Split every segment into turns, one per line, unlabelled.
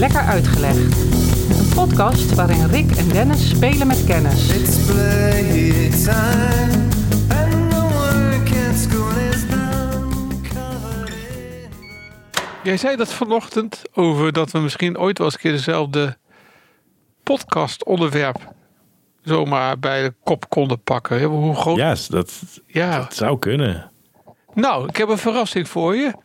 Lekker Uitgelegd. Een podcast waarin Rick en Dennis spelen met kennis.
It's playtime, and the work at school is done. Covered in
Jij zei dat vanochtend over dat we misschien ooit wel eens een keer dezelfde podcast onderwerp zomaar bij de kop konden pakken. Hoe groot?
Ja, dat,
Ja.
dat zou kunnen.
Nou, ik heb een verrassing voor je.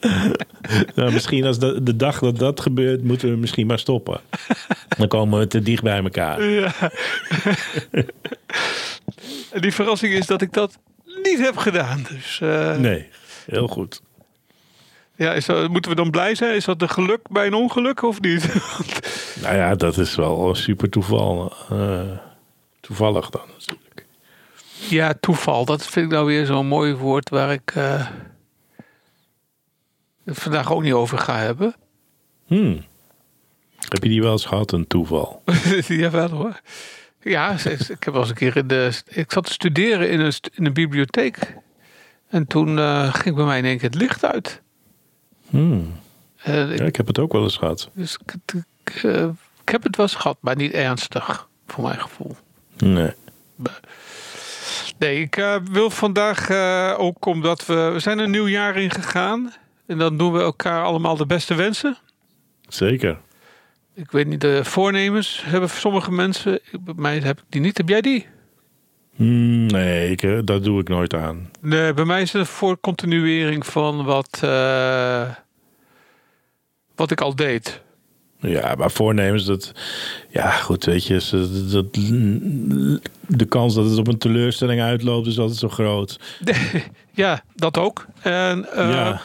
Nou, misschien als de, de dag dat dat gebeurt, moeten we misschien maar stoppen. Dan komen we te dicht bij elkaar.
En die verrassing is dat ik dat niet heb gedaan. Dus eh,
Nee, heel goed.
ja, is dat, moeten we dan blij zijn? Is dat een geluk bij een ongeluk of niet?
Nou ja, dat is wel een super toeval. eh, toevallig dan natuurlijk.
ja, toeval. Dat vind ik nou weer zo'n mooi woord waar ik eh, het vandaag ook niet over ga hebben.
Hmm. Heb je die wel eens gehad, een toeval?
Jawel hoor. Ja, ik heb wel eens een keer in de. Ik zat te studeren in een, in een bibliotheek. En toen eh, ging bij mij in één keer het licht uit.
Hmm.
Ik,
Ja, ik heb het ook wel eens gehad.
dus ik, ik, eh, ik heb het wel eens gehad, maar niet ernstig, voor mijn gevoel.
Nee.
Nee, ik eh, wil vandaag ook omdat we. We zijn een nieuw jaar ingegaan. En dan doen we elkaar allemaal de beste wensen.
Zeker.
Ik weet niet, de voornemens hebben sommige mensen. Bij mij heb ik die niet. Heb jij die?
Hmm, nee, ik, eh, dat doe ik nooit aan.
Nee, bij mij is het voor continuering van wat, eh, wat ik al deed.
Ja, maar voornemens, dat... Ja, goed, weet je, dat, de kans dat het op een teleurstelling uitloopt is altijd zo groot.
ja, dat ook. En eh,
ja,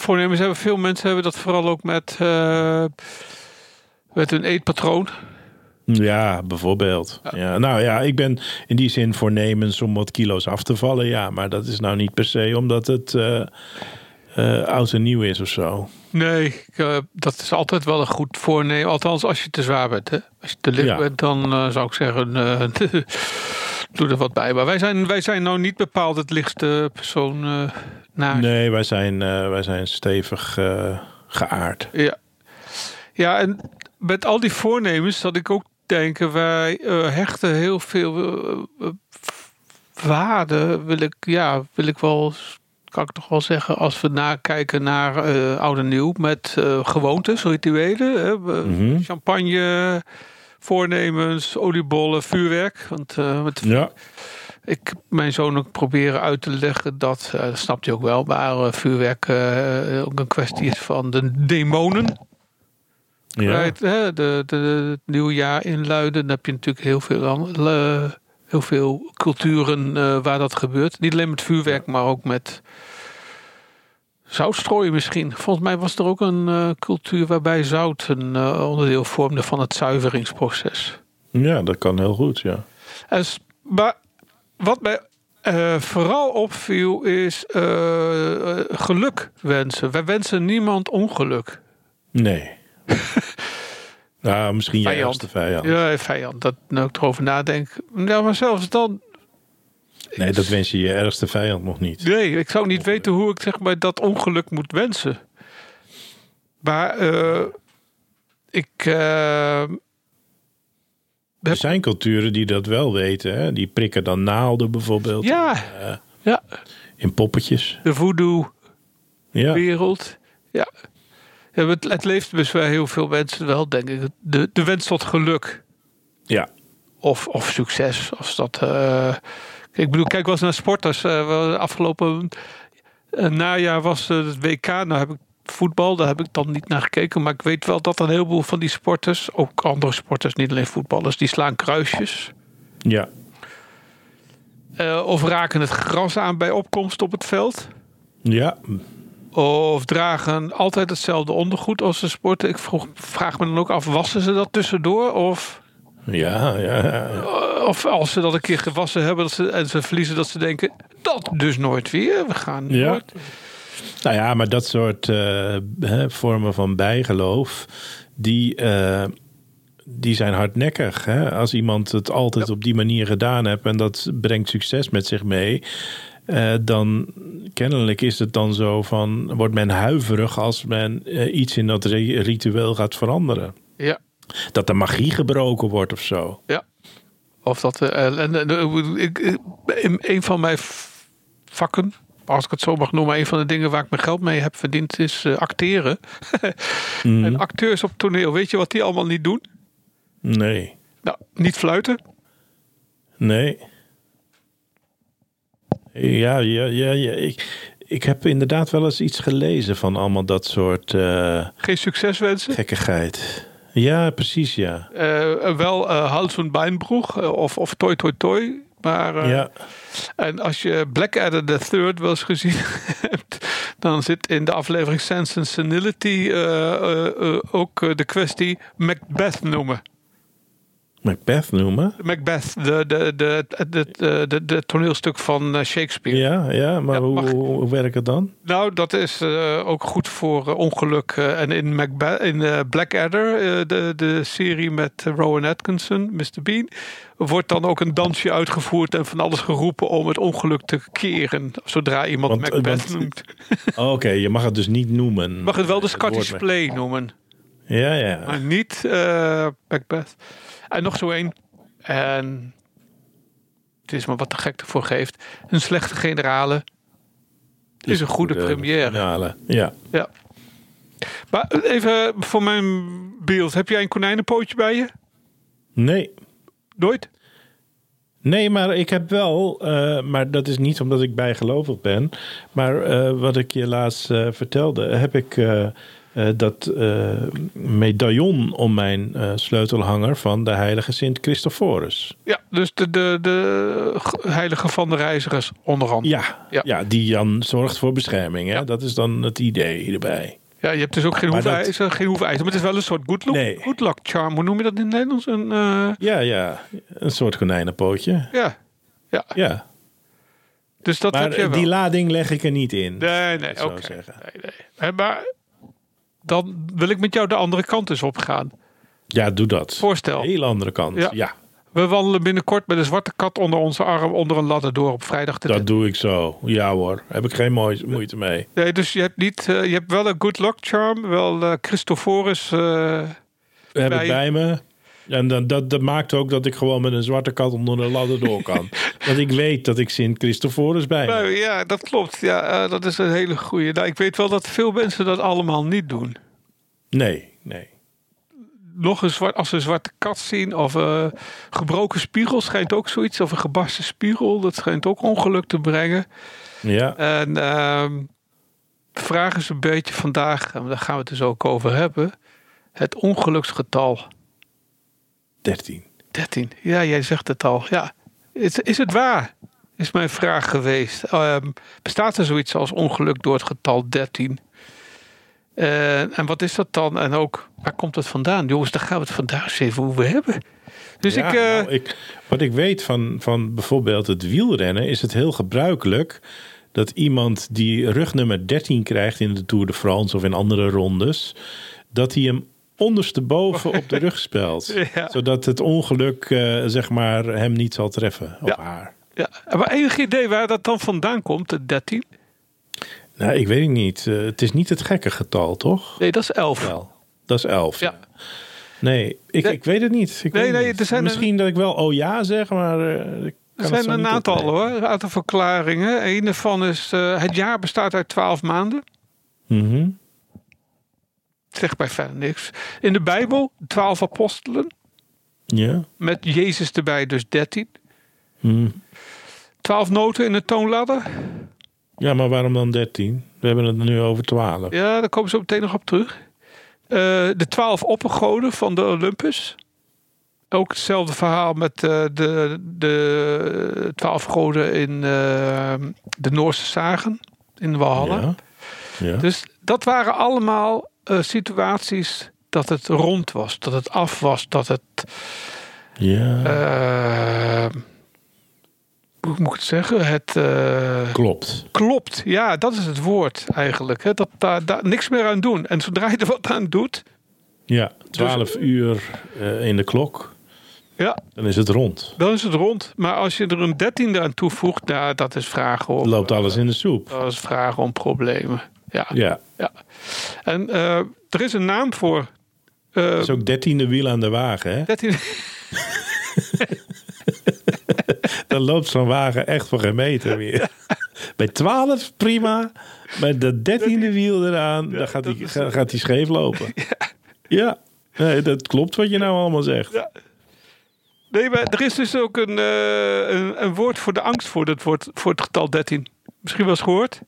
voornemens hebben veel mensen hebben dat vooral ook met, eh, met hun eetpatroon.
ja, bijvoorbeeld. Ja. nou ja, ik ben in die zin voornemens om wat kilo's af te vallen, ja. Maar dat is nou niet per se omdat het eh, oud en nieuw is of zo.
Nee, ik, dat is altijd wel een goed voornemen. Althans, als je te zwaar bent. Hè? Als je te licht
Ja.
bent, dan zou ik zeggen, doe er wat bij. Maar wij zijn, wij zijn nou niet bepaald het lichtste persoon naar.
Nee, wij zijn, eh, wij zijn stevig eh, geaard.
Ja. ja, en met al die voornemens dat ik ook denken, wij hechten heel veel waarde, wil ik, ja, wil ik wel, kan ik toch wel zeggen, als we nakijken naar eh oud en nieuw met eh, gewoontes, rituelen, hè,
Mhm.
champagne, voornemens, oliebollen, vuurwerk. Want eh, met
Ja,
ik mijn zoon ook proberen uit te leggen dat, eh, dat snapt hij ook wel, maar eh, vuurwerk ook een kwestie is van de demonen.
ja.
Right, hè, de, de, het nieuwe jaar inluiden, dan heb je natuurlijk heel veel, heel veel culturen waar dat gebeurt. Niet alleen met vuurwerk, maar ook met zoutstrooien misschien. Volgens mij was er ook een eh, cultuur waarbij zout een eh, onderdeel vormde van het zuiveringsproces.
ja, dat kan heel goed, ja.
En maar wat mij eh, vooral opviel is geluk wensen. Wij wensen niemand ongeluk.
Nee. nou, misschien jij
Vijand.
als de vijand.
Ja, vijand. Dat nou ik erover nadenk. Ja, maar zelfs dan.
Nee, dat wens je je ergste vijand nog niet.
Nee, ik zou niet weten hoe ik zeg maar dat ongeluk moet wensen. Maar eh, ik. eh,
Er zijn culturen die dat wel weten. Hè? Die prikken dan naalden bijvoorbeeld
ja,
eh,
ja,
in poppetjes.
de voodoo-wereld.
Ja,
Ja. ja het, het leeft dus bij heel veel mensen wel, denk ik. De, de wens tot geluk.
ja.
Of, of succes. Als dat, ik bedoel, kijk wel eens naar sporters. wel afgelopen eh, najaar was eh, het WK. Nou heb ik voetbal, daar heb ik dan niet naar gekeken. Maar ik weet wel dat een heleboel van die sporters, ook andere sporters, niet alleen voetballers, die slaan kruisjes.
ja.
Of raken het gras aan bij opkomst op het veld.
Ja,
Of dragen altijd hetzelfde ondergoed als ze sporten. Ik vroeg, vraag me dan ook af, wassen ze dat tussendoor? Of,
ja, ja. ja.
of als ze dat een keer gewassen hebben dat ze, en ze verliezen, dat ze denken, dat dus nooit weer. We gaan
Ja.
nooit.
Nou ja, maar dat soort eh, hè, vormen van bijgeloof, die, eh, die zijn hardnekkig. Hè? Als iemand het altijd op die manier gedaan heeft en dat brengt succes met zich mee. eh, dan kennelijk is het dan zo van wordt men huiverig als men eh, iets in dat ri- ritueel gaat veranderen.
Ja.
Dat de magie gebroken wordt of zo.
Of dat. eh, en, eh, ik, ik- in een van mijn vakken, als ik het zo mag noemen, een van de dingen waar ik mijn geld mee heb verdiend, is eh, acteren.
Mhm.
En acteurs op toneel, weet je wat die allemaal niet doen?
Nee,
Nou, niet fluiten.
nee. Ja, ja, ja, ja. Ik, ik heb inderdaad wel eens iets gelezen van allemaal dat soort eh,
Geen succes wensen.
gekkigheid. Ja, precies, ja.
Eh, wel eh Hals und Beinbroeg eh, of, of Toi Toi Toi. Maar, eh,
ja.
En als je Blackadder the Third wel eens gezien hebt, dan zit in de aflevering Sense and Senility eh, eh, eh, ook eh, de kwestie Macbeth noemen.
Macbeth noemen.
Macbeth, de, de, de, de, de, de, de toneelstuk van eh, Shakespeare.
Ja, ja maar hoe,
mag-
hoe, werkt het dan?
Nou, dat is eh, ook goed voor eh, ongeluk. eh, en in, Macbeth, in eh, Blackadder, eh, de, de serie met eh, Rowan Atkinson, Mr. Bean, wordt dan ook een dansje uitgevoerd en van alles geroepen om het ongeluk te keren. Zodra iemand
Want-
Macbeth
want-
noemt.
Oh, Oké, je mag het dus niet noemen.
Mag het wel de Scottish Play noemen,
Ja, ja.
maar niet eh, Macbeth. En nog zo één. En het is maar wat de gek ervoor geeft. Een slechte generale is een goede première.
finale. Ja.
Ja. Maar even voor mijn beeld. Heb jij een konijnenpootje bij je?
Nee.
Nooit?
Nee, maar ik heb wel, eh, maar dat is niet omdat ik bijgelovig ben. Maar eh, wat ik je laatst eh, vertelde, heb ik eh, dat eh, medaillon om mijn eh, sleutelhanger van de heilige Sint Christophorus.
Ja, dus de, de, de heilige van de reizigers onder andere.
Ja,
Ja.
ja. die dan zorgt voor bescherming. Hè?
Ja.
Dat is dan het idee erbij.
Ja, je hebt dus ook geen
dat-
hoefijzer, geen hoefijzer. Maar het is wel een soort good luck,
Nee.
good luck charm. Hoe noem je dat in het Nederlands? Een,
Ja, ja, een soort konijnenpootje.
ja. ja,
Ja,
dus dat
maar
heb je wel.
die lading leg ik er niet in.
nee, nee, oké.
zeggen.
Nee, nee. Maar dan wil ik met jou de andere kant eens opgaan.
Ja, doe dat.
Voorstel.
Hele andere kant.
Ja.
Ja,
We wandelen binnenkort met een zwarte kat onder onze arm onder een ladder door op vrijdag de
dat doe ik zo. Ja hoor, heb ik geen moeite mee.
Nee, dus je hebt niet, eh, je hebt wel een good luck charm, wel eh Christophorus.
heb
Bij-
ik bij me. En dan, dat, dat maakt ook dat ik gewoon met een zwarte kat onder de ladder door kan. Want ik weet dat ik Sint Christophorus bij
nou, ja, dat klopt. Ja, eh, dat is een hele goede. Nou, ik weet wel dat veel mensen dat allemaal niet doen.
Nee, nee.
Nog een zwart, als ze een zwarte kat zien of eh gebroken spiegel schijnt ook zoiets. Of een gebarsten spiegel, dat schijnt ook ongeluk te brengen.
Ja,
En ehm, de vraag is een beetje vandaag, en daar gaan we het dus ook over hebben. Het ongeluksgetal
13.
13. Ja, jij zegt het al. Ja. Is, is het waar? Is mijn vraag geweest. Ehm, bestaat er zoiets als ongeluk door het getal 13? Eh, en wat is dat dan? En ook, waar komt het vandaan? Jongens, daar gaan we het vandaag eens even over hebben. Dus
Ja,
ik, eh,
nou, ik, wat ik weet van, van bijvoorbeeld het wielrennen, is het heel gebruikelijk dat iemand die rugnummer 13 krijgt in de Tour de France of in andere rondes, dat hij hem ondersteboven op de rug spelt.
Ja.
Zodat het ongeluk eh, zeg maar hem niet zal treffen. Of
Ja.
haar.
ja. Maar enig idee waar dat dan vandaan komt, de 13?
Nou, ik weet het niet. Eh, het is niet het gekke getal, toch?
Nee, dat is 11.
Wel. Dat is 11.
Ja.
Nee, ik,
Nee.
ik weet het niet. Ik
Nee, nee,
niet.
er zijn
Misschien dat ik wel oh ja zeg, maar. eh,
Er zijn een aantal
opnemen.
hoor, een aantal verklaringen. Een daarvan is, het jaar bestaat uit 12 maanden.
Mhm.
Zegt bij verder niks. In de Bijbel, 12 apostelen.
Ja.
Met Jezus erbij, dus 13.
Mhm.
12 noten in de toonladder.
Ja, maar waarom dan 13? We hebben het nu over 12.
Ja, daar komen ze zo meteen nog op terug. Eh, de 12 oppergoden van de Olympus. Ook hetzelfde verhaal met eh, de, de 12 goden in eh, de Noorse zagen. In Walhalla.
Ja. ja.
Dus dat waren allemaal eh, situaties dat het rond was, dat het af was, dat het.
ja.
eh, hoe moet ik het zeggen? Het eh,
Klopt.
klopt. Ja, dat is het woord eigenlijk. Hè? Dat daar, daar niks meer aan doen. En zodra je er wat aan doet.
Ja, 12 uur eh, in de klok.
Ja,
Dan is het rond.
dan is het rond. Maar als je er een dertiende aan toevoegt, nou, dat is vragen om,
Loopt alles in de soep.
dat is vragen om problemen. Ja.
Ja.
ja. En eh, er is een naam voor. eh
Dat is ook dertiende wiel aan de wagen, hè?
dertiende.
Dan loopt zo'n wagen echt voor geen meter meer. Bij 12 prima. Bij de dertiende wiel eraan, dan gaat
dat
hij
is-
gaat hij scheef lopen. Ja. Nee, dat klopt wat je nou allemaal zegt.
Ja. Nee, maar er is dus ook een, eh, een, een woord voor de angst voor het, woord, voor het getal 13. Misschien wel eens gehoord.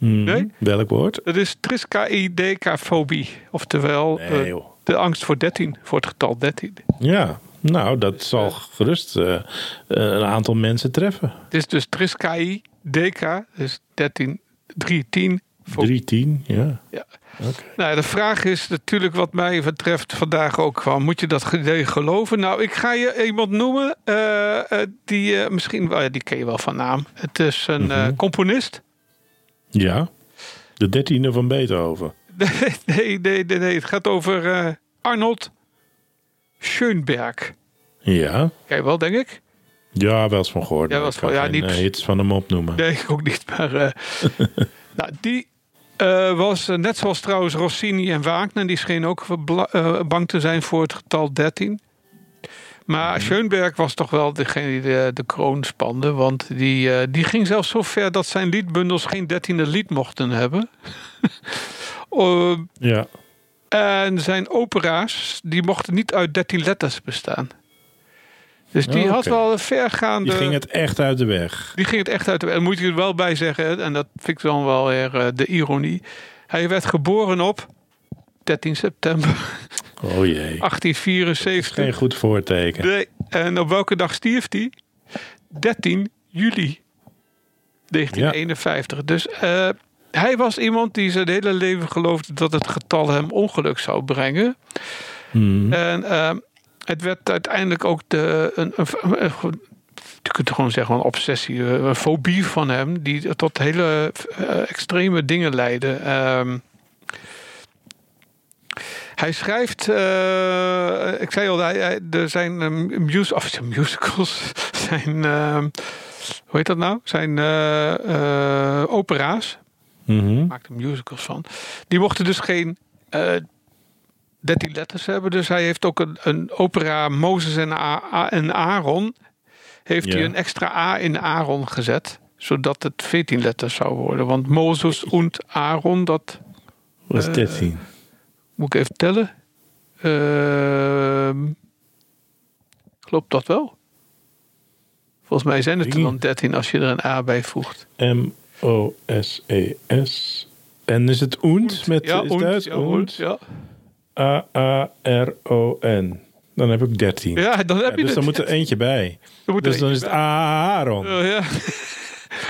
Hmm.
Nee?
Welk woord?
Dat is triskaidekafobie. Oftewel
Nee,
eh, de angst voor 13, voor het getal 13.
Ja, nou, dat zal gerust eh, eh, een aantal mensen treffen.
Het is dus triskaideka, dus 13, 3, 10. fo-
3, 10, ja.
Ja.
Oké.
Nou, de vraag is natuurlijk wat mij betreft vandaag ook van, moet je dat idee geloven? Nou, ik ga je iemand noemen, eh, eh, die eh, misschien, wel, ja, die ken je wel van naam. Het is een eh, componist.
Ja, de dertiende van Beethoven.
nee, nee, nee, nee, het gaat over eh, Arnold Schoenberg.
Ja,
je wel, denk ik?
ja wel eens van gehoord.
Ja, wel eens van- ja, niet-
eh, hits van hem opnoemen.
Nee, ik ook niet. Maar eh, nou, die was net zoals trouwens Rossini en Wagner. Die scheen ook bang te zijn voor het getal 13. Maar Schoenberg was toch wel degene die de, de kroon spande. Want die, eh, die ging zelfs zo ver dat zijn liedbundels geen dertiende lied mochten hebben.
Ja,
en zijn opera's, die mochten niet uit 13 letters bestaan. Dus die
Oh,
had wel een vergaande...
die ging het echt uit de weg.
Die ging het echt uit de En moet je er wel bij zeggen, en dat vind ik dan wel weer eh, de ironie. Hij werd geboren op 13 september
Oh jee,
1874.
geen goed voorteken.
Nee, en op welke dag stierf hij? 13 juli 1951. Dus eh, hij was iemand die zijn hele leven geloofde dat het getal hem ongeluk zou brengen.
Hmm.
En eh, het werd uiteindelijk ook de, een, een, een- een- je kunt gewoon zeggen een obsessie, een fobie van hem, die tot hele eh, extreme dingen leidde. Ehm, hij schrijft, eh, ik zei al, hij, hij- er zijn um, mus of zijn musicals, zijn, ehm, hoe heet dat nou? Zijn eh, eh, opera's
Mhm.
maakt er musicals van. Die mochten dus geen eh 13 letters hebben. Dus hij heeft ook een, een opera Mozes en, A- A- en Aaron. Heeft hij een extra A in Aaron gezet. Zodat het 14 letters zou worden. Want Mozes en Aaron, dat
Was
Eh,
13.
Moet ik even tellen. Ehm, klopt dat wel? Volgens mij zijn het er dan 13 als je er een A bij voegt.
M-O-S-E-S. En is het Oend? Met,
ja,
is
und,
Duits?
ja, und, ja.
A-A-R-O-N. Dan heb ik 13.
ja, dan heb
Ja,
je
dus dan moet er eentje bij.
Er er
Dus dan is het Aaron.
Oh, ja.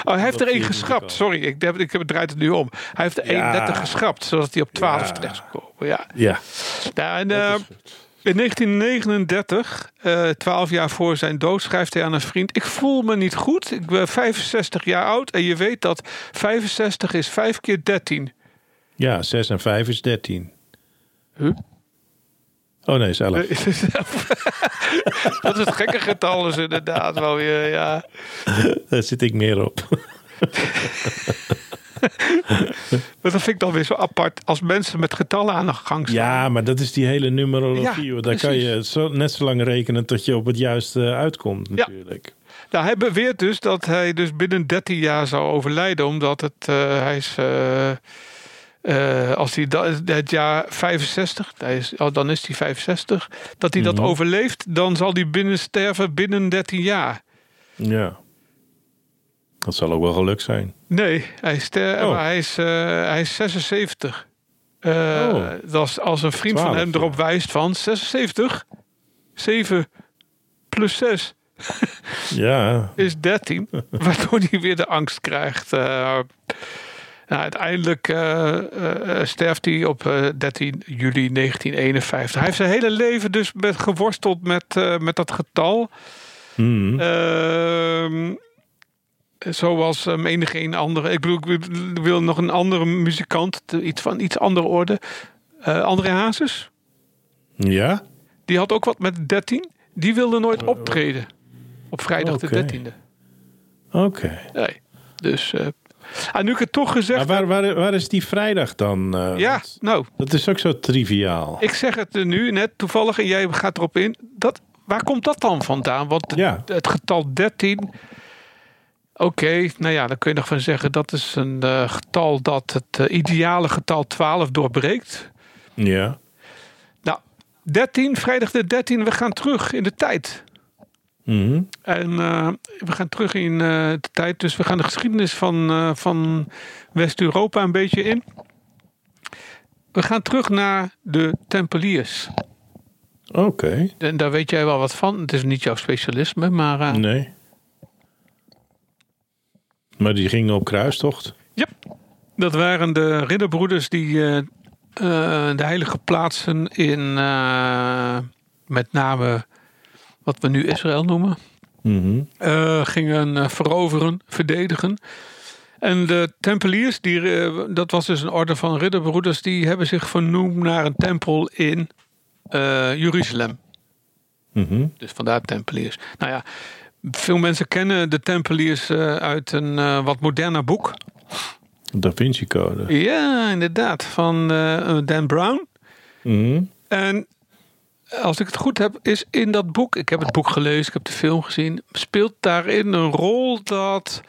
Oh, hij heeft
Dat
er één geschrapt. Sorry, ik, heb, ik draait het nu om. Hij heeft er één letter geschrapt, zodat hij op 12
Ja.
terecht komen. Ja.
Ja.
En, eh,
is
in 1939, eh 12 jaar voor zijn dood, schrijft hij aan een vriend: Ik voel me niet goed. Ik ben 65 jaar oud en je weet dat 65 is 5 keer 13.
Ja, 6 en 5 is 13.
Huh?
Oh nee, zelf.
dat is het gekke getal, is inderdaad wel weer. Ja.
Daar zit ik meer op.
Maar dat vind ik dan weer zo apart als mensen met getallen aan de gang staan.
Ja, maar dat is die hele numerologie.
Ja.
Daar kan je zo, net zo lang rekenen tot je op het juiste uitkomt natuurlijk.
Nou, hij beweert dus dat hij dus binnen 13 jaar zou overlijden, omdat het, eh, hij is, eh, eh, als hij het jaar 65, hij is, oh, dan is hij 65, dat hij dat
Mhm.
overleeft, dan zal hij binnen sterven binnen 13 jaar.
Ja. Dat zal ook wel geluk zijn.
Nee, hij, ster,
Oh.
maar hij, is, eh, hij is 76. Eh,
Oh.
dat is als een vriend van
12,
hem erop wijst van 76, 7 plus 6
Ja,
is 13, waardoor hij weer de angst krijgt. Eh, nou, uiteindelijk sterft hij op eh, 13 juli 1951. Hij heeft zijn hele leven dus met, geworsteld met, met dat getal.
Hmm.
Zoals um, enige een andere. Ik bedoel, ik wil- nog een andere muzikant, iets van iets andere orde. Eh André Hazes,
ja.
die had ook wat met 13. Die wilde nooit optreden op vrijdag de 13e.
Oké.
Nee. Dus, eh en nu ik het toch gezegd
Maar waar, waar, waar is die vrijdag dan? eh,
Ja, nou,
Dat is ook zo triviaal.
ik zeg het nu net toevallig en jij gaat erop in. Dat, waar komt dat dan vandaan? Want
Ja.
het getal 13. Oké, nou ja, dan kun je nog van zeggen dat is een eh, getal dat het eh, ideale getal 12 doorbreekt.
Ja.
Nou, 13, vrijdag de 13, we gaan terug in de tijd.
Mhm.
En eh, we gaan terug in de tijd. Dus we gaan de geschiedenis van, van West-Europa een beetje in. We gaan terug naar de Tempeliers.
Oké.
En daar weet jij wel wat van. Het is niet jouw specialisme, maar
Nee. Maar die gingen op kruistocht.
ja, dat waren de ridderbroeders die eh, eh, de heilige plaatsen in eh, met name wat we nu Israël noemen,
Mhm.
gingen veroveren, verdedigen. En de Tempeliers, die, dat was dus een orde van ridderbroeders, die hebben zich vernoemd naar een tempel in Jeruzalem.
Mhm.
Dus vandaar Tempeliers. Nou ja, veel mensen kennen de Tempeliers eh, uit een eh, wat moderner boek.
Da Vinci Code.
Ja, inderdaad, van eh, Dan Brown.
Mhm.
En als ik het goed heb, is in dat boek, ik heb het boek gelezen, ik heb de film gezien, speelt daarin een rol dat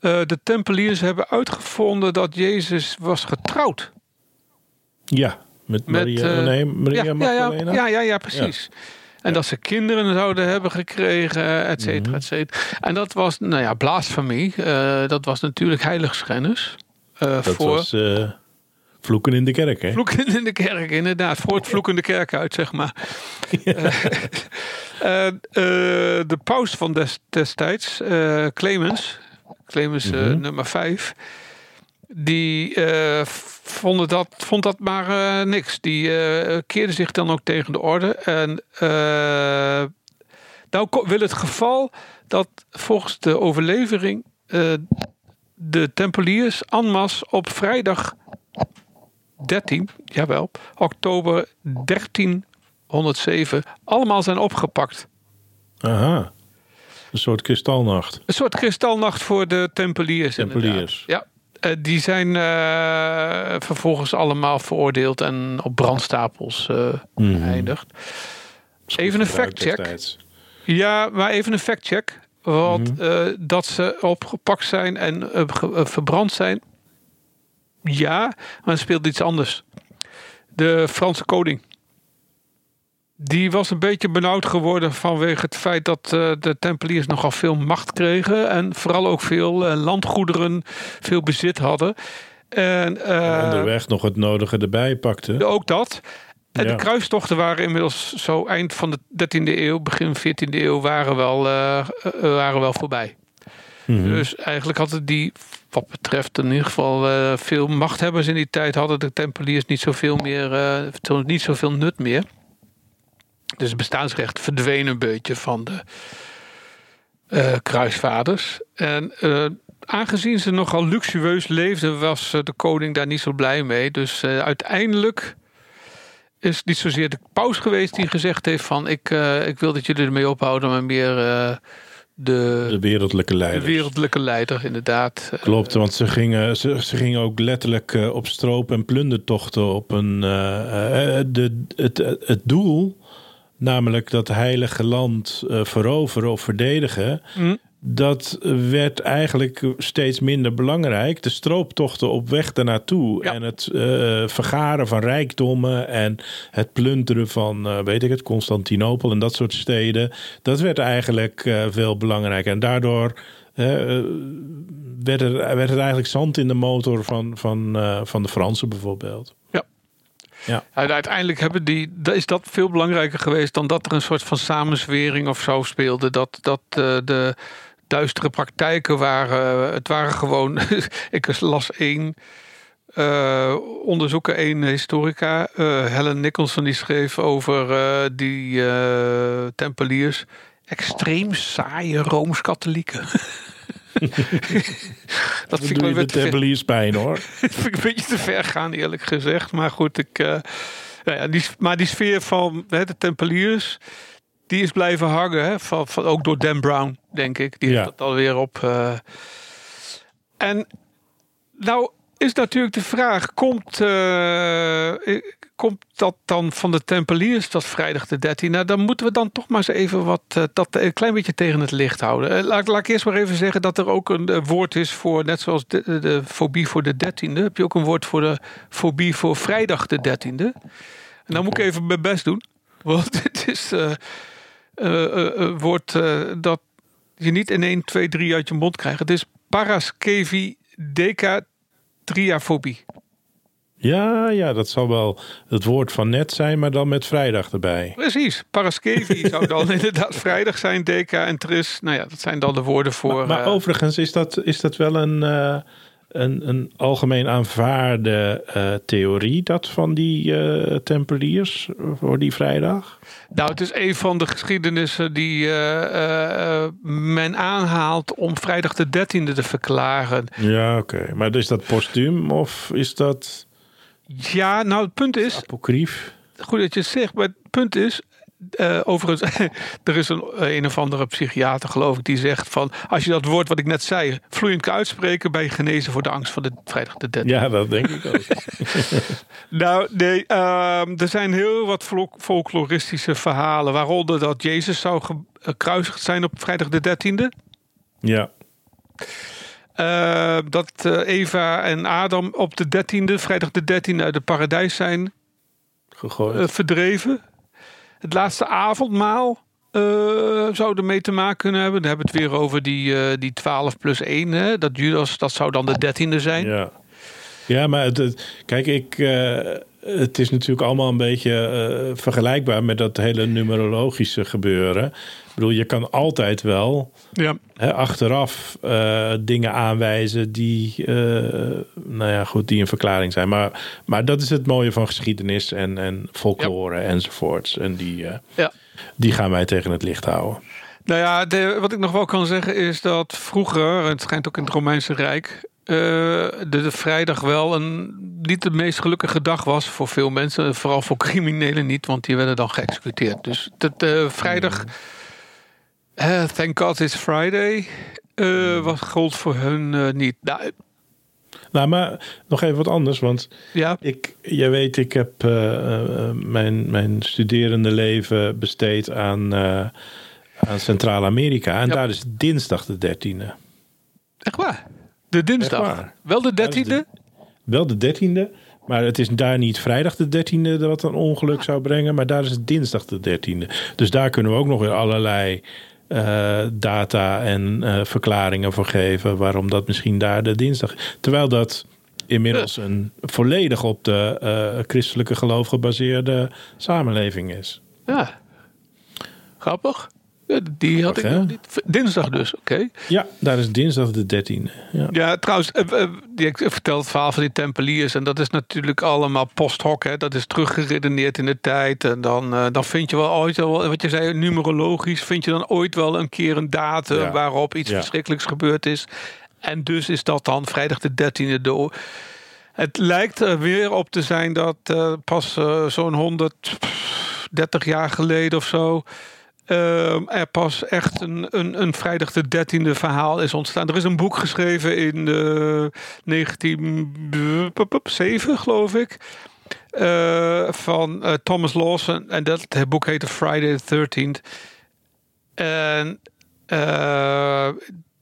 de Tempeliers hebben uitgevonden dat Jezus was getrouwd.
Ja. Met
Met,
Maria, nee, Maria
ja, ja, ja,
Magdalena?
ja, ja, ja, precies. En dat ze kinderen zouden hebben gekregen, et cetera, et cetera. En dat was, nou ja, blasfemie. Eh, dat was natuurlijk heiligschennis. eh
Dat
voor
was eh, vloeken in de kerk, hè?
vloeken in de kerk, inderdaad. Voor het vloekende kerk uit, zeg maar. De paus van des, destijds, Clemens, Clemens
Mhm.
nummer 5, die eh, vonden dat, vond dat maar eh, niks. Die eh, keerde zich dan ook tegen de orde. En nou wil het geval dat volgens de overlevering de Tempeliers en masse op vrijdag 13, jawel, oktober 1307 allemaal zijn opgepakt.
Aha. Een soort kristalnacht.
Een soort kristalnacht voor de Tempeliers.
Tempeliers.
inderdaad. Ja, die zijn eh, vervolgens allemaal veroordeeld en op brandstapels eh
Mhm.
geëindigd. Even een factcheck. Ja, maar even een factcheck. Want eh, dat ze opgepakt zijn en eh, eh, verbrand zijn. Ja, maar er speelt iets anders. De Franse koning. Die was een beetje benauwd geworden vanwege het feit dat eh, de Tempeliers nogal veel macht kregen. En vooral ook veel eh, landgoederen, veel bezit hadden. En, eh,
Onderweg nog het nodige erbij pakte.
ook dat. En
Ja.
de kruistochten waren inmiddels zo eind van de 13e eeuw, begin 14e eeuw waren wel, waren wel voorbij.
Mhm.
Dus eigenlijk hadden die, wat betreft in ieder geval veel machthebbers in die tijd, hadden de Tempeliers niet zoveel meer, zo- niet zoveel nut meer. Dus het bestaansrecht verdween een beetje van de eh, kruisvaders. En eh, aangezien ze nogal luxueus leefden, was eh, de koning daar niet zo blij mee. Dus uiteindelijk is het niet zozeer de paus geweest die gezegd heeft van ik, ik wil dat jullie ermee ophouden, maar meer de,
De wereldlijke
de
leiders.
wereldlijke leider inderdaad.
Klopt, want ze gingen, ze, ze gingen ook letterlijk op stroop- en plundertochten op een. de, het, het doel, namelijk dat heilige land eh, veroveren of verdedigen.
Mm.
Dat werd eigenlijk steeds minder belangrijk. De strooptochten op weg daarnaartoe.
Ja.
En het eh, vergaren van rijkdommen. En het plunderen van, eh, weet ik het, Constantinopel en dat soort steden. Dat werd eigenlijk veel belangrijker. En daardoor werd, er, werd het eigenlijk zand in de motor van, van, van de Fransen bijvoorbeeld.
Ja.
Ja.
Uiteindelijk hebben die, is dat veel belangrijker geweest dan dat er een soort van samenzwering of zo speelde. Dat, dat eh, de duistere praktijken waren. Het waren gewoon. ik las één. eh onderzoeker, één historica, eh, Helen Nicholson, die schreef over die tempeliers. Extreem saaie rooms-katholieken. dat vind ik wel weer te
pijn hoor.
Dat vind ik een beetje te ver gaan, eerlijk gezegd. Maar goed, ik, eh, nou ja, die, maar die sfeer van hè, de Tempeliers, die is blijven hangen. Hè? Van, van, ook door Dan Brown, denk ik. Die
Ja.
heeft dat alweer op. eh. En nou is natuurlijk de vraag: komt, eh, komt dat dan van de Tempeliers, dat vrijdag de 13? Nou, dan moeten we dan toch maar eens even wat eh, dat een klein beetje tegen het licht houden. Eh, laat, laat ik eerst maar even zeggen dat er ook een eh, woord is voor, net zoals de, fobie voor de 13e, heb je ook een woord voor de fobie voor vrijdag de 13e. En dan moet ik even mijn best doen, want het is een woord dat je niet in 1, 2, 3 uit je mond krijgt. Het is paraskevidecatriafobie.
Ja, ja, dat zal wel het woord van net zijn, maar dan met vrijdag erbij.
Precies, paraskevi zou dan inderdaad vrijdag zijn, deca en tris. Nou ja, dat zijn dan de woorden voor...
Maar, maar
eh,
overigens is dat, is dat wel een, eh, een, een algemeen aanvaarde eh, theorie, dat van die tempeliers voor die vrijdag?
Nou, het is een van de geschiedenissen die men aanhaalt om vrijdag de 13e te verklaren.
Ja, oké. Maar is dat postuum of is dat
Ja, nou, het punt is,
apocrief?
goed dat je het zegt, maar het punt is. eh, overigens, er is een, een of andere psychiater, geloof ik, die zegt van... als je dat woord wat ik net zei vloeiend kan uitspreken... ben je genezen voor de angst voor de vrijdag de 13e.
Ja, dat denk ik ook.
Nou, nee, ehm, er zijn heel wat fol- folkloristische verhalen... waaronder dat Jezus zou gekruisigd zijn op vrijdag de 13e...
ja,
Eh, dat eh, Eva en Adam op de 13e, vrijdag de 13e, uit het paradijs zijn
gegooid.
eh, verdreven. Het laatste avondmaal eh, zou ermee te maken kunnen hebben. Dan hebben we het weer over die, die 12 plus 1. Hè? Dat Judas, dat zou dan de 13e zijn.
Ja, ja maar het, het- kijk, ik, het is natuurlijk allemaal een beetje eh, vergelijkbaar met dat hele numerologische gebeuren. Ik bedoel, je kan altijd wel
Ja.
hè, achteraf eh, dingen aanwijzen die, eh, nou ja, goed, die een verklaring zijn. Maar, maar dat is het mooie van geschiedenis en, en folklore enzovoorts. En die,
Ja.
die gaan wij tegen het licht houden.
Nou ja, de- wat ik nog wel kan zeggen is dat vroeger, het schijnt ook in het Romeinse Rijk, eh, de, de vrijdag wel een niet de meest gelukkige dag was voor veel mensen. Vooral voor criminelen niet, want die werden dan geëxecuteerd. Dus dat eh, vrijdag, eh, thank God it's Friday, eh, was gold voor hun niet. Nou,
Nou, maar nog even wat anders, want
ja,
Ik, jij weet, ik heb mijn, mijn studerende leven besteed aan, aan Centraal-Amerika. En
Ja.
daar is dinsdag de 13e.
echt waar. De dinsdag. Wel de
is de-
13e?
Wel de 13e, maar het is daar niet vrijdag de 13e wat een ongeluk zou brengen. Maar daar is het dinsdag de 13e. Dus daar kunnen we ook nog weer allerlei eh, data en eh, verklaringen voor geven. Waarom dat misschien daar de dinsdag. Terwijl dat inmiddels een volledig op de eh, christelijke geloof gebaseerde samenleving is.
Ja. Grappig. Ja, die had ik nog niet. Dinsdag dus, oké.
Ja, daar is dinsdag de 13e. Ja.
Ja, trouwens, die, ik vertel het verhaal van die Tempeliers. En dat is natuurlijk allemaal post hoc. Hè. Dat is teruggeredeneerd in de tijd. En dan, eh, dan vind je wel ooit, wel, wat je zei, numerologisch, vind je dan ooit wel een keer een datum
Ja.
waarop iets
Ja.
verschrikkelijks gebeurd is. En dus is dat dan vrijdag de 13e. De, het lijkt er weer op te zijn dat eh, pas eh, zo'n 130 jaar geleden of zo. Ehm, er pas echt een, een, een vrijdag de 13e verhaal is ontstaan. Er is een boek geschreven in de 1907, geloof ik. eh, van eh, Thomas Lawson. En dat het boek heette Friday the 13th. En eh,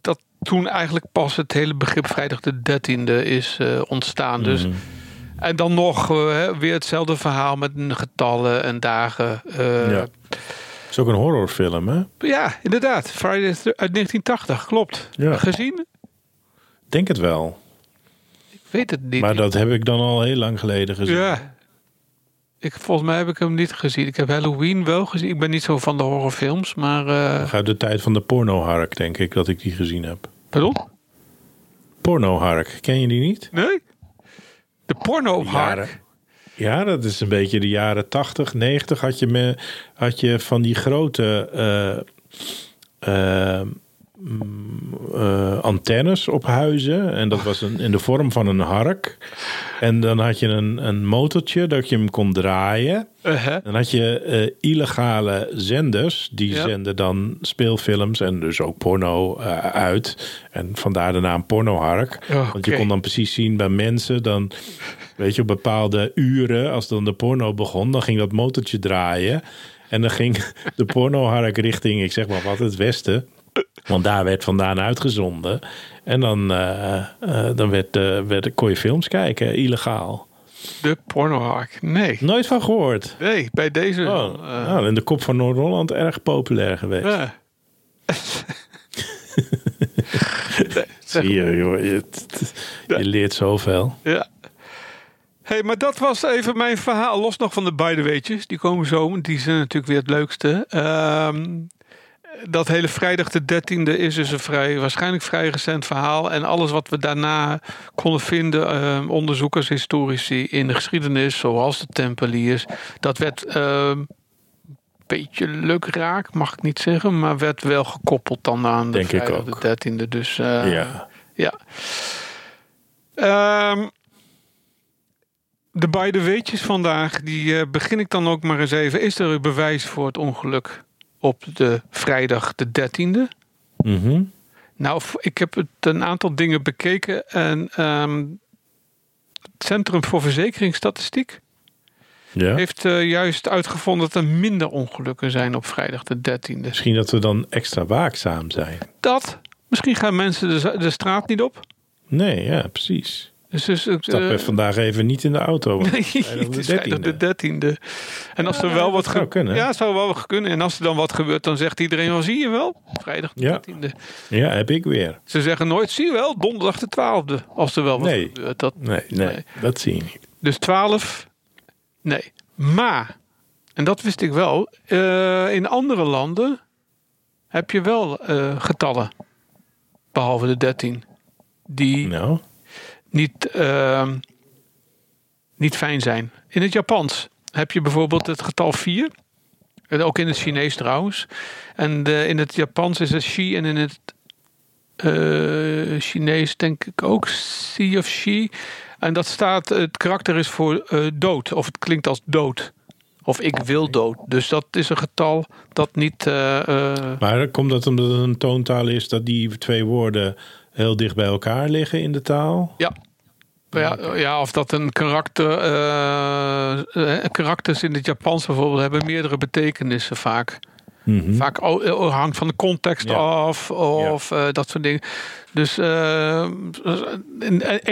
dat toen eigenlijk pas het hele begrip vrijdag de 13e is ontstaan. Dus, en dan nog weer hetzelfde verhaal met getallen en dagen.
Ja. Het is ook een horrorfilm, hè?
ja, inderdaad. Friday uit 1980, klopt.
Ja.
Gezien?
Denk het wel.
Ik weet het niet.
Maar dat heb ik dan al heel lang geleden gezien.
Ja. Ik, volgens mij heb ik hem niet gezien. Ik heb Halloween wel gezien. Ik ben niet zo van de horrorfilms, maar... eh
Uit de tijd van de pornohark, denk ik, dat ik die gezien heb.
pardon?
Pornohark, ken je die niet?
Nee? De porno
Jaren.
hark.
Ja, dat is een beetje de jaren 80, 90. Had je, me, had je van die grote eh, eh, eh, antennes op huizen. En dat was een, in de vorm van een hark. En dan had je een, een motortje dat je hem kon draaien.
Uh-huh.
Dan had je eh, illegale zenders. Die
Ja.
zenden dan speelfilms en dus ook porno eh, uit. En vandaar de naam pornohark.
Oh,
Want je kon dan precies zien bij mensen. Dan, weet je, op bepaalde uren, als dan de porno begon, dan ging dat motortje draaien. En dan ging de pornohark richting, ik zeg maar wat, het westen. Want daar werd vandaan uitgezonden. En dan, eh, eh, dan werd, eh, werd, kon je films kijken, illegaal.
De pornohark. Nee.
Nooit van gehoord.
Nee, bij deze.
Oh, nou, in de kop van Noord-Holland erg populair geweest.
ja.
Zie je, joh, je, je leert zoveel.
Ja. hey, maar dat was even mijn verhaal. Los nog van de beide weetjes. Die komen zo. want Die zijn natuurlijk weer het leukste. Ehm, dat hele vrijdag de 13e is dus een vrij, waarschijnlijk vrij recent verhaal. En alles wat we daarna konden vinden, ehm, onderzoekers, historici in de geschiedenis, zoals de Tempeliers, dat werd ehm, een beetje leuk raak, mag ik niet zeggen, maar werd wel gekoppeld dan aan de
Denk
vrijdag de 13e. Dus eh,
ja.
ja. Ehm, de beide weetjes vandaag, die eh, begin ik dan ook maar eens even. Is er een bewijs voor het ongeluk op de vrijdag de 13e?
Mhm.
Nou, ik heb het een aantal dingen bekeken en ehm, het Centrum voor Verzekeringsstatistiek
ja.
heeft eh, juist uitgevonden dat er minder ongelukken zijn op vrijdag de 13e.
Misschien dat we dan extra waakzaam zijn.
Dat, misschien gaan mensen de, de straat niet op.
Nee, ja, precies.
Dus, dus, eh,
Stap vandaag even niet in de auto.
het is
de
vrijdag
13e.
de dertiende. En als
Ja,
er wel wat
zou kunnen.
Ja, zou wel kunnen. En als er dan wat gebeurt, dan zegt iedereen wel, zie je wel? Vrijdag de
Ja.
dertiende.
Ja, heb ik weer.
Ze zeggen nooit, zie je wel, donderdag de twaalfde. Als er wel wat
Nee.
gebeurt. Dat,
Nee, nee,
Nee.
dat zie je niet.
dus twaalf, nee. Maar, en dat wist ik wel, eh, in andere landen heb je wel eh, getallen, behalve de dertien, die
Nou,
niet, ehm, niet fijn zijn. In het Japans heb je bijvoorbeeld het getal 4. En ook in het Chinees trouwens. En in het Japans is het shi en in het eh, Chinees denk ik ook si of shi. En dat staat, het karakter is voor eh, dood. Of het klinkt als dood. Of ik wil dood. Dus dat is een getal dat niet... eh,
maar komt dat omdat het een toontaal is dat die twee woorden heel dicht bij elkaar liggen in de taal?
Ja. Ja, ja, of dat een karakter. eh, eh, karakters in het Japans bijvoorbeeld hebben meerdere betekenissen vaak.
Mhm.
Vaak o- eh, hangt van de context
Ja.
af of eh, dat soort dingen. Dus en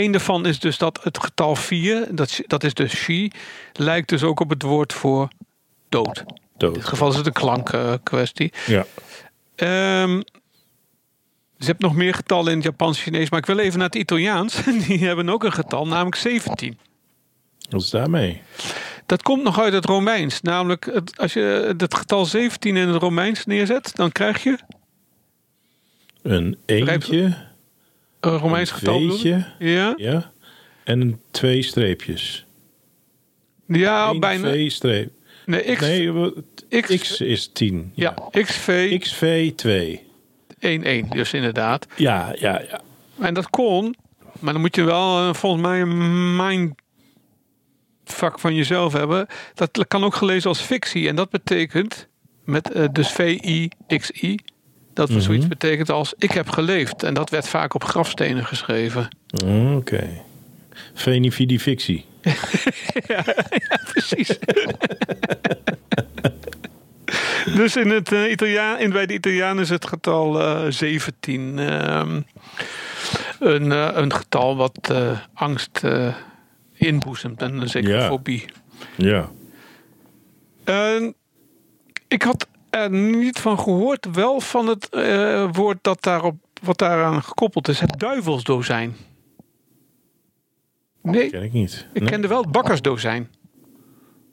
een daarvan is dus dat het getal 4, dat, dat is dus she, lijkt dus ook op het woord voor dood. In dit geval is het een klankkwestie.
Ja.
Ehm dus je hebt nog meer getallen in het Japans Chinees, maar ik wil even naar het Italiaans. Die hebben ook een getal, namelijk 17.
Wat is daarmee?
Dat komt nog uit het Romeins. Namelijk, het- als je het getal 17 in het Romeins neerzet, dan krijg je
Een eentje,
een Romeins
een
getal.
veetje,
Ja,
ja, en een twee streepjes.
ja
Eén,
bijna.
twee streep.
Nee, x,
Nee,
x,
x is 10.
ja, XV
XV 2.
11, dus inderdaad.
Ja, ja, ja.
En dat kon, maar dan moet je wel eh, volgens mij een mindfuck van jezelf hebben. Dat kan ook gelezen als fictie. En dat betekent, met eh, dus V-I-X-I, dat
Mhm.
zoiets betekent als ik heb geleefd. En dat werd vaak op grafstenen geschreven.
Oké. Veni vidi fictie.
Precies. dus in het, eh, Italiaan, in, bij de Italianen is het getal eh 17 ehm, een, eh, een getal wat eh, angst eh, inboezemt en zeker
Ja.
fobie.
Ja.
Eh, ik had er niet van gehoord, wel van het eh, woord dat daarop, wat daaraan gekoppeld is, het duivelsdozijn. Nee,
Ken ik niet.
ik
nee?
kende wel het bakkersdozijn.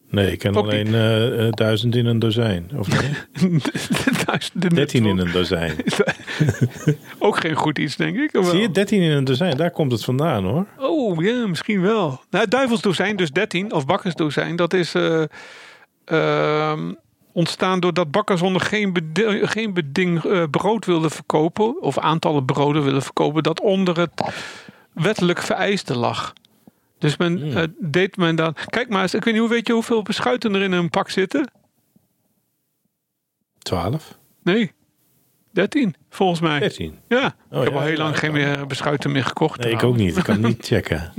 Nee, ik ken
Ook
alleen eh, eh, duizend in een dozijn. Of nee?
Duizenden
dertien in een dozijn.
Ook geen goed iets, denk ik. wel?
Zie je, dertien in een dozijn. Daar komt het vandaan hoor.
Oh, ja, misschien wel. Nou, duivelsdozijn, dus 13, of bakkersdozijn, dat is eh, ehm, ontstaan doordat bakkerszonden geen, bedi- geen beding brood wilden verkopen, of aantallen broden willen verkopen, dat onder het wettelijk vereiste lag. Dus men
Hmm.
eh, deed men dan. Kijk maar eens, ik weet niet hoe weet je hoeveel beschuiten er in een pak zitten?
12?
Nee, 13 volgens mij.
13?
Ja, ik
Oh,
heb
ja,
al heel
ja,
lang geen meer beschuiten meer gekocht.
Nee, ik ook niet. Ik kan niet checken.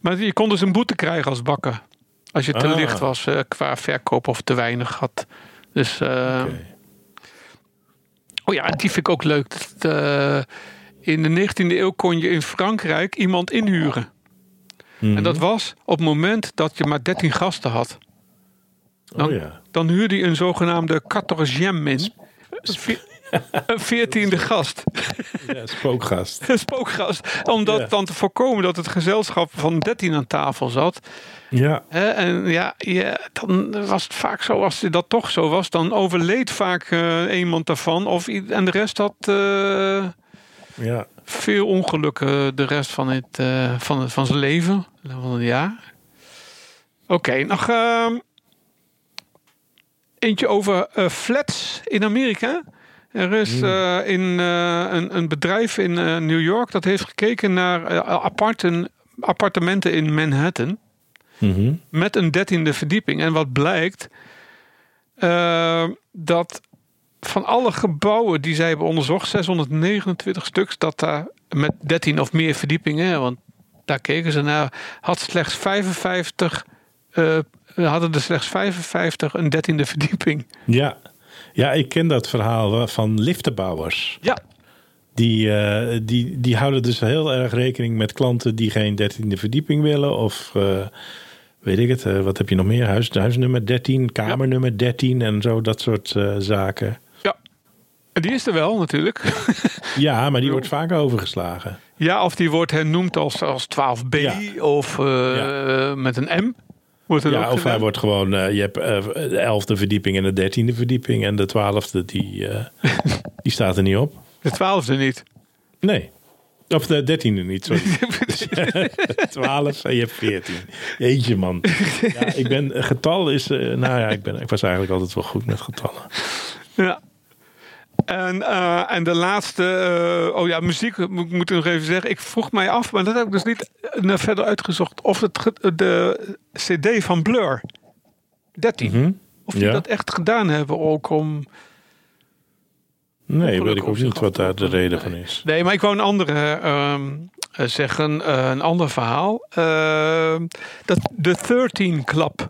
Maar je kon dus een boete krijgen als bakker. Als je te
Ah.
licht was eh, qua verkoop of te weinig had. Dus,
Oké.
oh ja, die vind ik ook leuk. Dat, in de 19e eeuw kon je in Frankrijk iemand inhuren.
Mhm.
En dat was op het moment dat je maar 13 gasten had. dan-
oh ja.
Dan huurde je een zogenaamde quatorzième in. Een ve- Een veertiende gast.
ja spookgast.
Een spookgast. Om dat
Ja.
dan te voorkomen dat het gezelschap van 13 aan tafel zat.
Ja.
En ja, ja, dan was het vaak zo, als dat toch zo was, dan overleed vaak eh, iemand daarvan. Of, en de rest had eh,
Ja.
Veel ongelukken de rest van, het, eh, van, het, van zijn leven. Van het jaar. Oké, nog ehm, eentje over eh, flats in Amerika. Er is eh, in, een, een bedrijf in New York dat heeft gekeken naar aparten, appartementen in Manhattan
Mhm.
met een dertiende verdieping. En wat blijkt, dat van alle gebouwen die zij hebben onderzocht, 629 stuks, dat daar met 13 of meer verdiepingen, want daar keken ze naar, had slechts 55, eh, hadden er slechts 55 een dertiende verdieping.
Ja. Ja, ik ken dat verhaal van liftenbouwers.
Ja,
Die, eh, die, die houden dus heel erg rekening met klanten die geen dertiende verdieping willen. Of eh, weet ik het, wat heb je nog meer? Huis, huisnummer 13, kamer nummer 13 en zo, dat soort zaken.
Die is er wel natuurlijk.
Ja, maar die wordt vaak overgeslagen.
Ja, of die wordt hernoemd als, als 12b
Ja.
of eh, met een M. Wordt
Ja, of hij wordt gewoon, eh, je hebt eh, de elfde verdieping en de dertiende verdieping. En de twaalfde, die, die staat er niet op.
De twaalfde niet.
Nee. Of de dertiende niet, sorry. 12 en je hebt 14. Jeetje man. Ja, ik ben, getal is, nou ja, ik, ben, ik was eigenlijk altijd wel goed met getallen.
Ja. En, eh, en de laatste, eh, oh ja, muziek moet ik moet nog even zeggen. Ik vroeg mij af, maar dat heb ik dus niet eh, naar verder uitgezocht, of het de CD van Blur 13,
Hm?
of die
Ja.
dat echt gedaan hebben ook om.
Nee, weet ik ook niet wat daar de reden van is.
Nee, maar ik wou een andere ehm, eh, zeggen, een ander verhaal. Ehm, dat de 13 Club.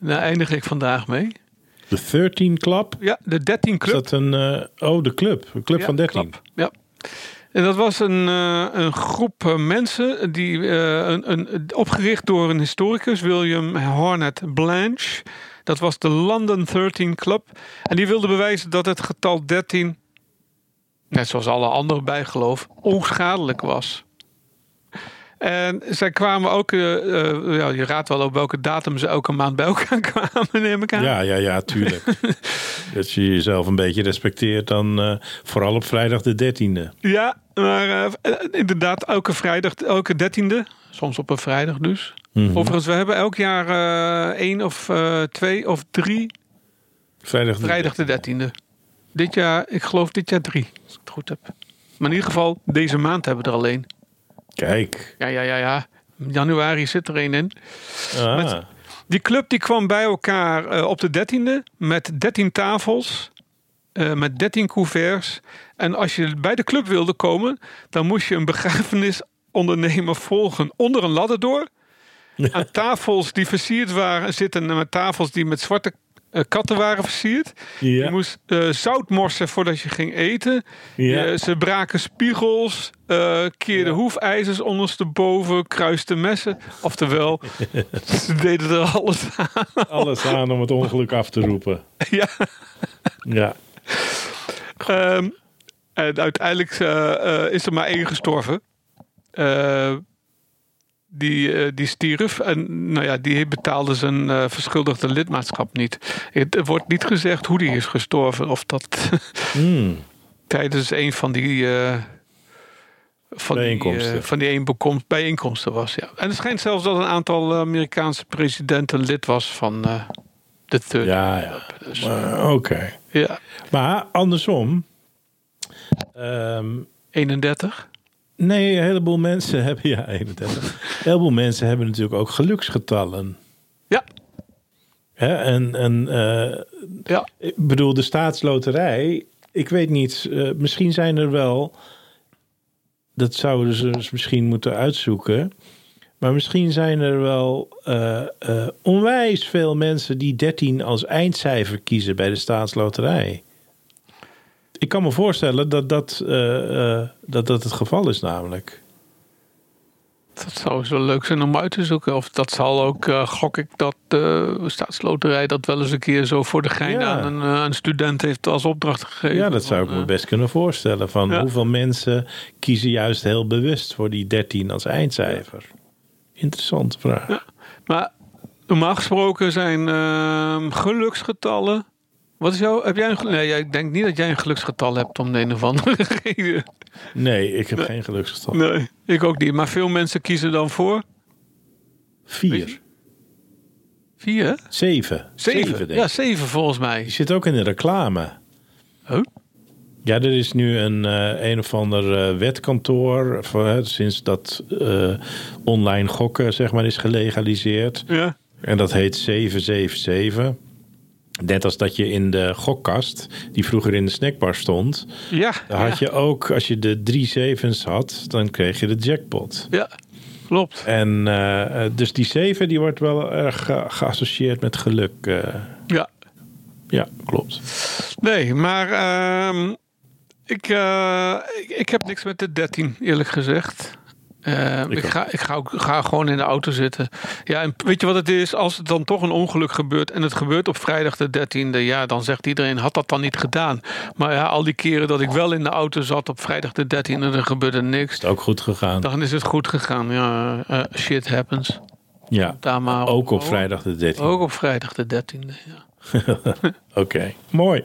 Daar eindig ik vandaag mee.
De 13 Club?
Ja, de 13
Is
Club.
dat een, eh, oh de club, een club
Ja,
van 13.
klap. Ja. En dat was een, eh, een groep eh, mensen die een, een, opgericht door een historicus, William Hornet Blanche. Dat was de London 13 Club. En die wilde bewijzen dat het getal 13, net zoals alle andere bijgeloof, onschadelijk was. En zij kwamen ook, eh, eh, ja, je raadt wel op welke datum ze elke maand bij elkaar kwamen, neem ik aan.
Ja, ja, ja, tuurlijk. Als je jezelf een beetje respecteert, dan eh, vooral op vrijdag de 13e.
Ja, maar inderdaad, elke vrijdag, elke dertiende. Soms op een vrijdag dus.
Mhm.
Overigens, we hebben elk jaar één of twee of drie
Vrijdag de
vrijdag de dertiende. Dit jaar, ik geloof dit jaar drie, als ik het goed heb. Maar in ieder geval, deze maand hebben we er alleen.
Kijk.
Ja, ja, ja, ja. Januari zit er één in.
Ah,
Met- Die club die kwam bij elkaar eh, op de dertiende met 13 tafels, eh, met 13 couverts. En als je bij de club wilde komen, dan moest je een begrafenisondernemer volgen onder een ladder door. Aan tafels die versierd waren, zitten met tafels die met zwarte eh, katten waren versierd. Je moest eh, zout morsen voordat je ging eten.
Ja.
Ze braken spiegels, eh keerden hoefijzers ondersteboven, kruisten messen. Oftewel, ze deden er alles aan.
Alles aan om het ongeluk af te roepen.
ja.
Ja.
Ehm, en uiteindelijk is er maar één gestorven. Die, eh, die stierf. En nou ja, die betaalde zijn eh, verschuldigde lidmaatschap niet. Het, er wordt niet gezegd hoe die is gestorven. Of dat
Hmm.
tijdens een van die. eh, van die,
Bijeenkomsten.
eh, van die bijeenkomsten was. Ja. En het schijnt zelfs dat een aantal Amerikaanse presidenten lid was van, de third
Ja, ja.
Dus,
Oké.
ja,
Maar andersom. ehm,
31.
Nee, een heleboel mensen hebben. Ja, 31. Een heleboel mensen hebben natuurlijk ook geluksgetallen.
Ja,
Hè? En, en eh,
ja.
ik bedoel, de staatsloterij. Ik weet niet. eh, misschien zijn er wel. Dat zouden ze dus misschien moeten uitzoeken. Maar misschien zijn er wel eh, onwijs veel mensen die 13 als eindcijfer kiezen bij de staatsloterij. Ik kan me voorstellen dat dat, eh, eh, dat, dat het geval is, namelijk.
Dat zou zo leuk zijn om uit te zoeken. Of dat zal ook, eh, gok ik, dat de staatsloterij dat wel eens een keer zo voor de gein
Ja.
aan een, een student heeft als opdracht gegeven.
Ja, dat zou ik me best kunnen voorstellen. Van
Ja.
hoeveel mensen kiezen juist heel bewust voor die 13 als eindcijfer? Interessante vraag.
Maar normaal gesproken zijn ehm, geluksgetallen. Wat is jouw. Heb jij een. Nee, ik denk niet dat jij een geluksgetal hebt om de een of andere reden.
Nee, ik heb geen geluksgetal.
Nee, ik ook niet. Maar veel mensen kiezen dan voor.
Vier.
Vier?
Zeven.
Zeven.
denk
ja, zeven volgens mij.
Die zit ook in de reclame.
Oh?
Ja, er is nu een eh, een of ander eh, wetkantoor. Sinds dat eh, online gokken zeg maar, is gelegaliseerd.
Ja.
En dat heet 777. Net als dat je in de gokkast, die vroeger in de snackbar stond.
Ja.
Had
ja.
je ook, als je de drie zevens had, dan kreeg je de jackpot.
Ja, klopt.
En eh, eh, dus die zeven die wordt wel erg ge- geassocieerd met geluk. eh.
Ja.
ja, klopt.
Nee, maar ehm, ik, ik, ik heb niks met de 13, eerlijk gezegd. Eh, ik, ga, ik ga, ook, ga gewoon in de auto zitten. Ja, en weet je wat het is? Als het dan toch een ongeluk gebeurt en het gebeurt op vrijdag de 13e, ja, dan zegt iedereen: had dat dan niet gedaan? Maar ja, al die keren dat ik wel in de auto zat op vrijdag de 13e, er gebeurde niks.
Is ook goed gegaan.
Dan is het goed gegaan. Ja, eh, shit happens.
Ja,
Daar maar
ook op vrijdag de 13e.
Ook op vrijdag de 13e. Ja.
Oké, mooi.